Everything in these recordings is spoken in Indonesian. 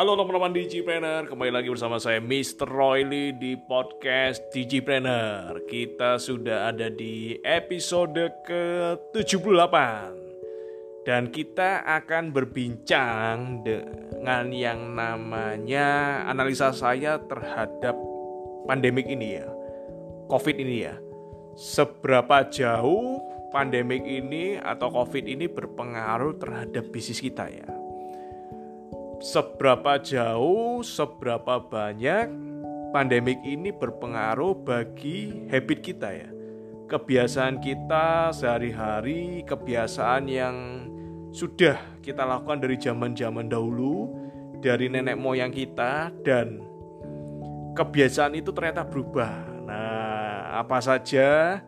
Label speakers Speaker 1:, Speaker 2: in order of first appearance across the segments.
Speaker 1: Halo teman-teman Digipreneur, kembali lagi bersama saya Mr. Royli di podcast Digipreneur. Kita sudah ada di episode ke-78 dan kita akan berbincang dengan yang namanya analisa saya terhadap pandemik ini ya, COVID ini ya. Seberapa jauh pandemik ini atau COVID ini berpengaruh terhadap bisnis kita ya seberapa jauh, seberapa banyak pandemik ini berpengaruh bagi habit kita ya. Kebiasaan kita sehari-hari, kebiasaan yang sudah kita lakukan dari zaman-zaman dahulu, dari nenek moyang kita dan kebiasaan itu ternyata berubah. Nah, apa saja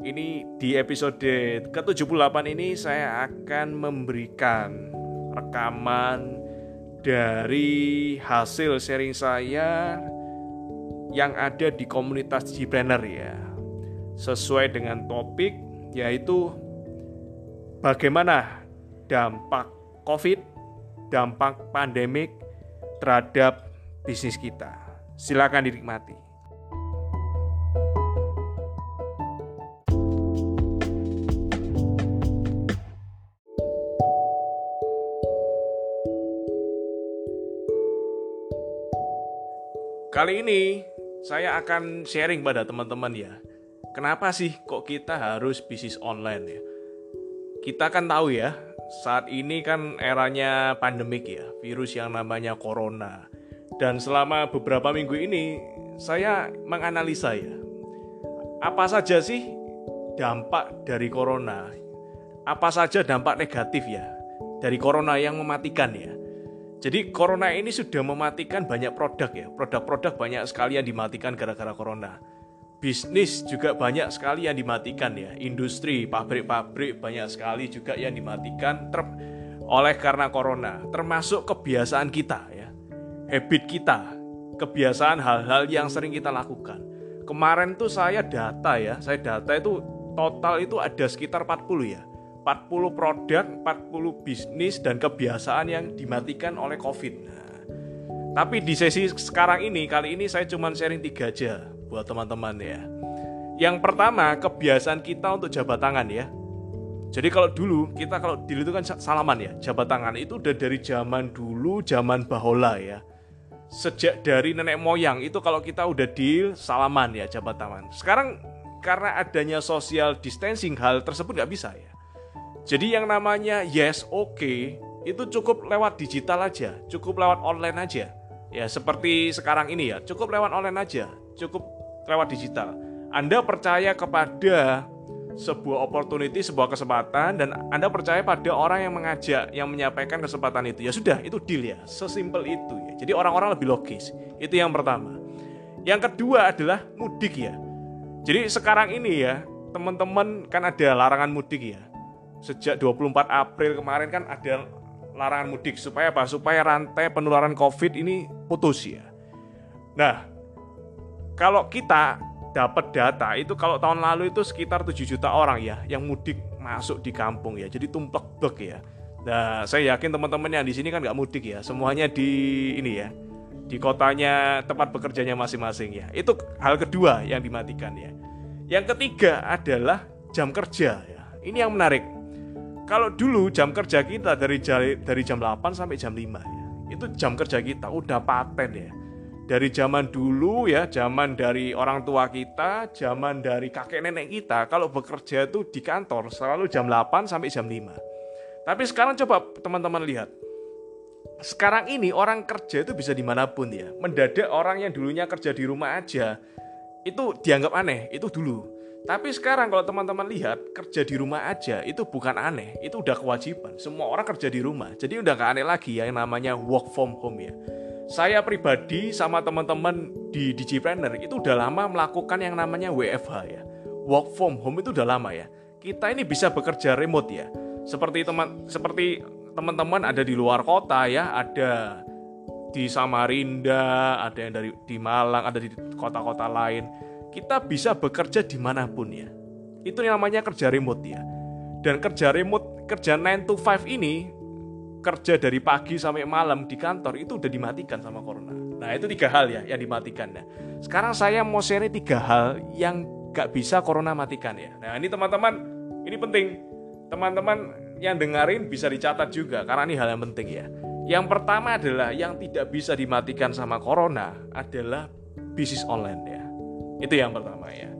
Speaker 1: ini di episode ke-78 ini saya akan memberikan rekaman dari hasil sharing saya yang ada di komunitas Digipreneur ya. Sesuai dengan topik yaitu bagaimana dampak COVID, dampak pandemik terhadap bisnis kita. Silakan dinikmati. Kali ini saya akan sharing pada teman-teman ya. Kenapa sih kok kita harus bisnis online ya? Kita kan tahu ya, saat ini kan eranya pandemik ya, virus yang namanya corona. Dan selama beberapa minggu ini saya menganalisa ya. Apa saja sih dampak dari corona? Apa saja dampak negatif ya dari corona yang mematikan ya? Jadi corona ini sudah mematikan banyak produk ya. Produk-produk banyak sekali yang dimatikan gara-gara corona. Bisnis juga banyak sekali yang dimatikan ya. Industri, pabrik-pabrik banyak sekali juga yang dimatikan ter oleh karena corona. Termasuk kebiasaan kita ya. Habit kita, kebiasaan hal-hal yang sering kita lakukan. Kemarin tuh saya data ya, saya data itu total itu ada sekitar 40 ya 40 produk, 40 bisnis dan kebiasaan yang dimatikan oleh COVID. Nah, tapi di sesi sekarang ini, kali ini saya cuma sharing tiga aja buat teman-teman ya. Yang pertama, kebiasaan kita untuk jabat tangan ya. Jadi kalau dulu, kita kalau dulu itu kan salaman ya, jabat tangan itu udah dari zaman dulu, zaman bahola ya. Sejak dari nenek moyang itu kalau kita udah deal salaman ya jabat tangan. Sekarang karena adanya social distancing hal tersebut nggak bisa ya jadi yang namanya yes oke okay, itu cukup lewat digital aja, cukup lewat online aja. Ya seperti sekarang ini ya, cukup lewat online aja, cukup lewat digital. Anda percaya kepada sebuah opportunity, sebuah kesempatan dan Anda percaya pada orang yang mengajak, yang menyampaikan kesempatan itu. Ya sudah, itu deal ya. Sesimpel itu ya. Jadi orang-orang lebih logis. Itu yang pertama. Yang kedua adalah mudik ya. Jadi sekarang ini ya, teman-teman kan ada larangan mudik ya sejak 24 April kemarin kan ada larangan mudik supaya apa? Supaya rantai penularan Covid ini putus ya. Nah, kalau kita dapat data itu kalau tahun lalu itu sekitar 7 juta orang ya yang mudik masuk di kampung ya. Jadi tumplek-blek ya. Nah, saya yakin teman-teman yang di sini kan nggak mudik ya. Semuanya di ini ya. Di kotanya tempat bekerjanya masing-masing ya. Itu hal kedua yang dimatikan ya. Yang ketiga adalah jam kerja ya. Ini yang menarik kalau dulu jam kerja kita dari dari jam 8 sampai jam 5 ya. Itu jam kerja kita udah paten ya. Dari zaman dulu ya, zaman dari orang tua kita, zaman dari kakek nenek kita, kalau bekerja itu di kantor selalu jam 8 sampai jam 5. Tapi sekarang coba teman-teman lihat. Sekarang ini orang kerja itu bisa di mana pun ya. Mendadak orang yang dulunya kerja di rumah aja, itu dianggap aneh, itu dulu. Tapi sekarang kalau teman-teman lihat kerja di rumah aja itu bukan aneh, itu udah kewajiban. Semua orang kerja di rumah, jadi udah gak aneh lagi ya yang namanya work from home ya. Saya pribadi sama teman-teman di Digipreneur itu udah lama melakukan yang namanya WFH ya. Work from home itu udah lama ya. Kita ini bisa bekerja remote ya. Seperti teman seperti teman-teman ada di luar kota ya, ada di Samarinda, ada yang dari di Malang, ada di kota-kota lain kita bisa bekerja di mana pun ya. Itu yang namanya kerja remote ya. Dan kerja remote, kerja 9 to 5 ini kerja dari pagi sampai malam di kantor itu udah dimatikan sama corona. Nah itu tiga hal ya yang dimatikan. Nah, sekarang saya mau share tiga hal yang gak bisa corona matikan ya. Nah ini teman-teman, ini penting. Teman-teman yang dengerin bisa dicatat juga karena ini hal yang penting ya. Yang pertama adalah yang tidak bisa dimatikan sama corona adalah bisnis online ya. Itu yang pertama ya.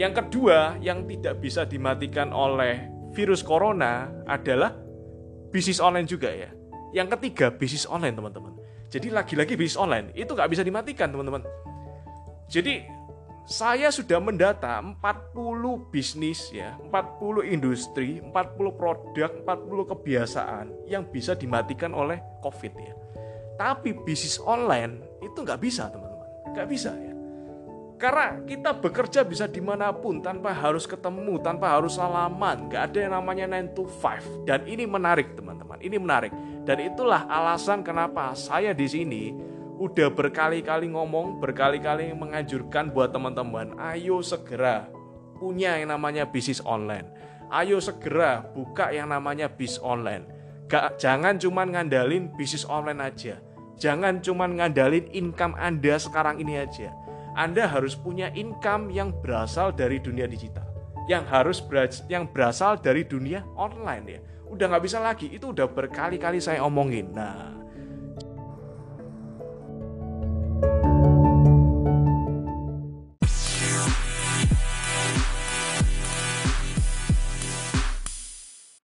Speaker 1: Yang kedua yang tidak bisa dimatikan oleh virus corona adalah bisnis online juga ya. Yang ketiga bisnis online teman-teman. Jadi lagi-lagi bisnis online itu nggak bisa dimatikan teman-teman. Jadi saya sudah mendata 40 bisnis ya, 40 industri, 40 produk, 40 kebiasaan yang bisa dimatikan oleh COVID ya. Tapi bisnis online itu nggak bisa teman-teman, nggak bisa ya. Karena kita bekerja bisa di mana pun tanpa harus ketemu, tanpa harus salaman, nggak ada yang namanya 9 to 5. Dan ini menarik teman-teman, ini menarik. Dan itulah alasan kenapa saya di sini udah berkali-kali ngomong, berkali-kali menganjurkan buat teman-teman, ayo segera punya yang namanya bisnis online. Ayo segera buka yang namanya bis online. Gak, jangan cuma ngandalin bisnis online aja. Jangan cuma ngandalin income Anda sekarang ini aja. Anda harus punya income yang berasal dari dunia digital. Yang harus yang berasal dari dunia online ya. Udah nggak bisa lagi, itu udah berkali-kali saya omongin. Nah,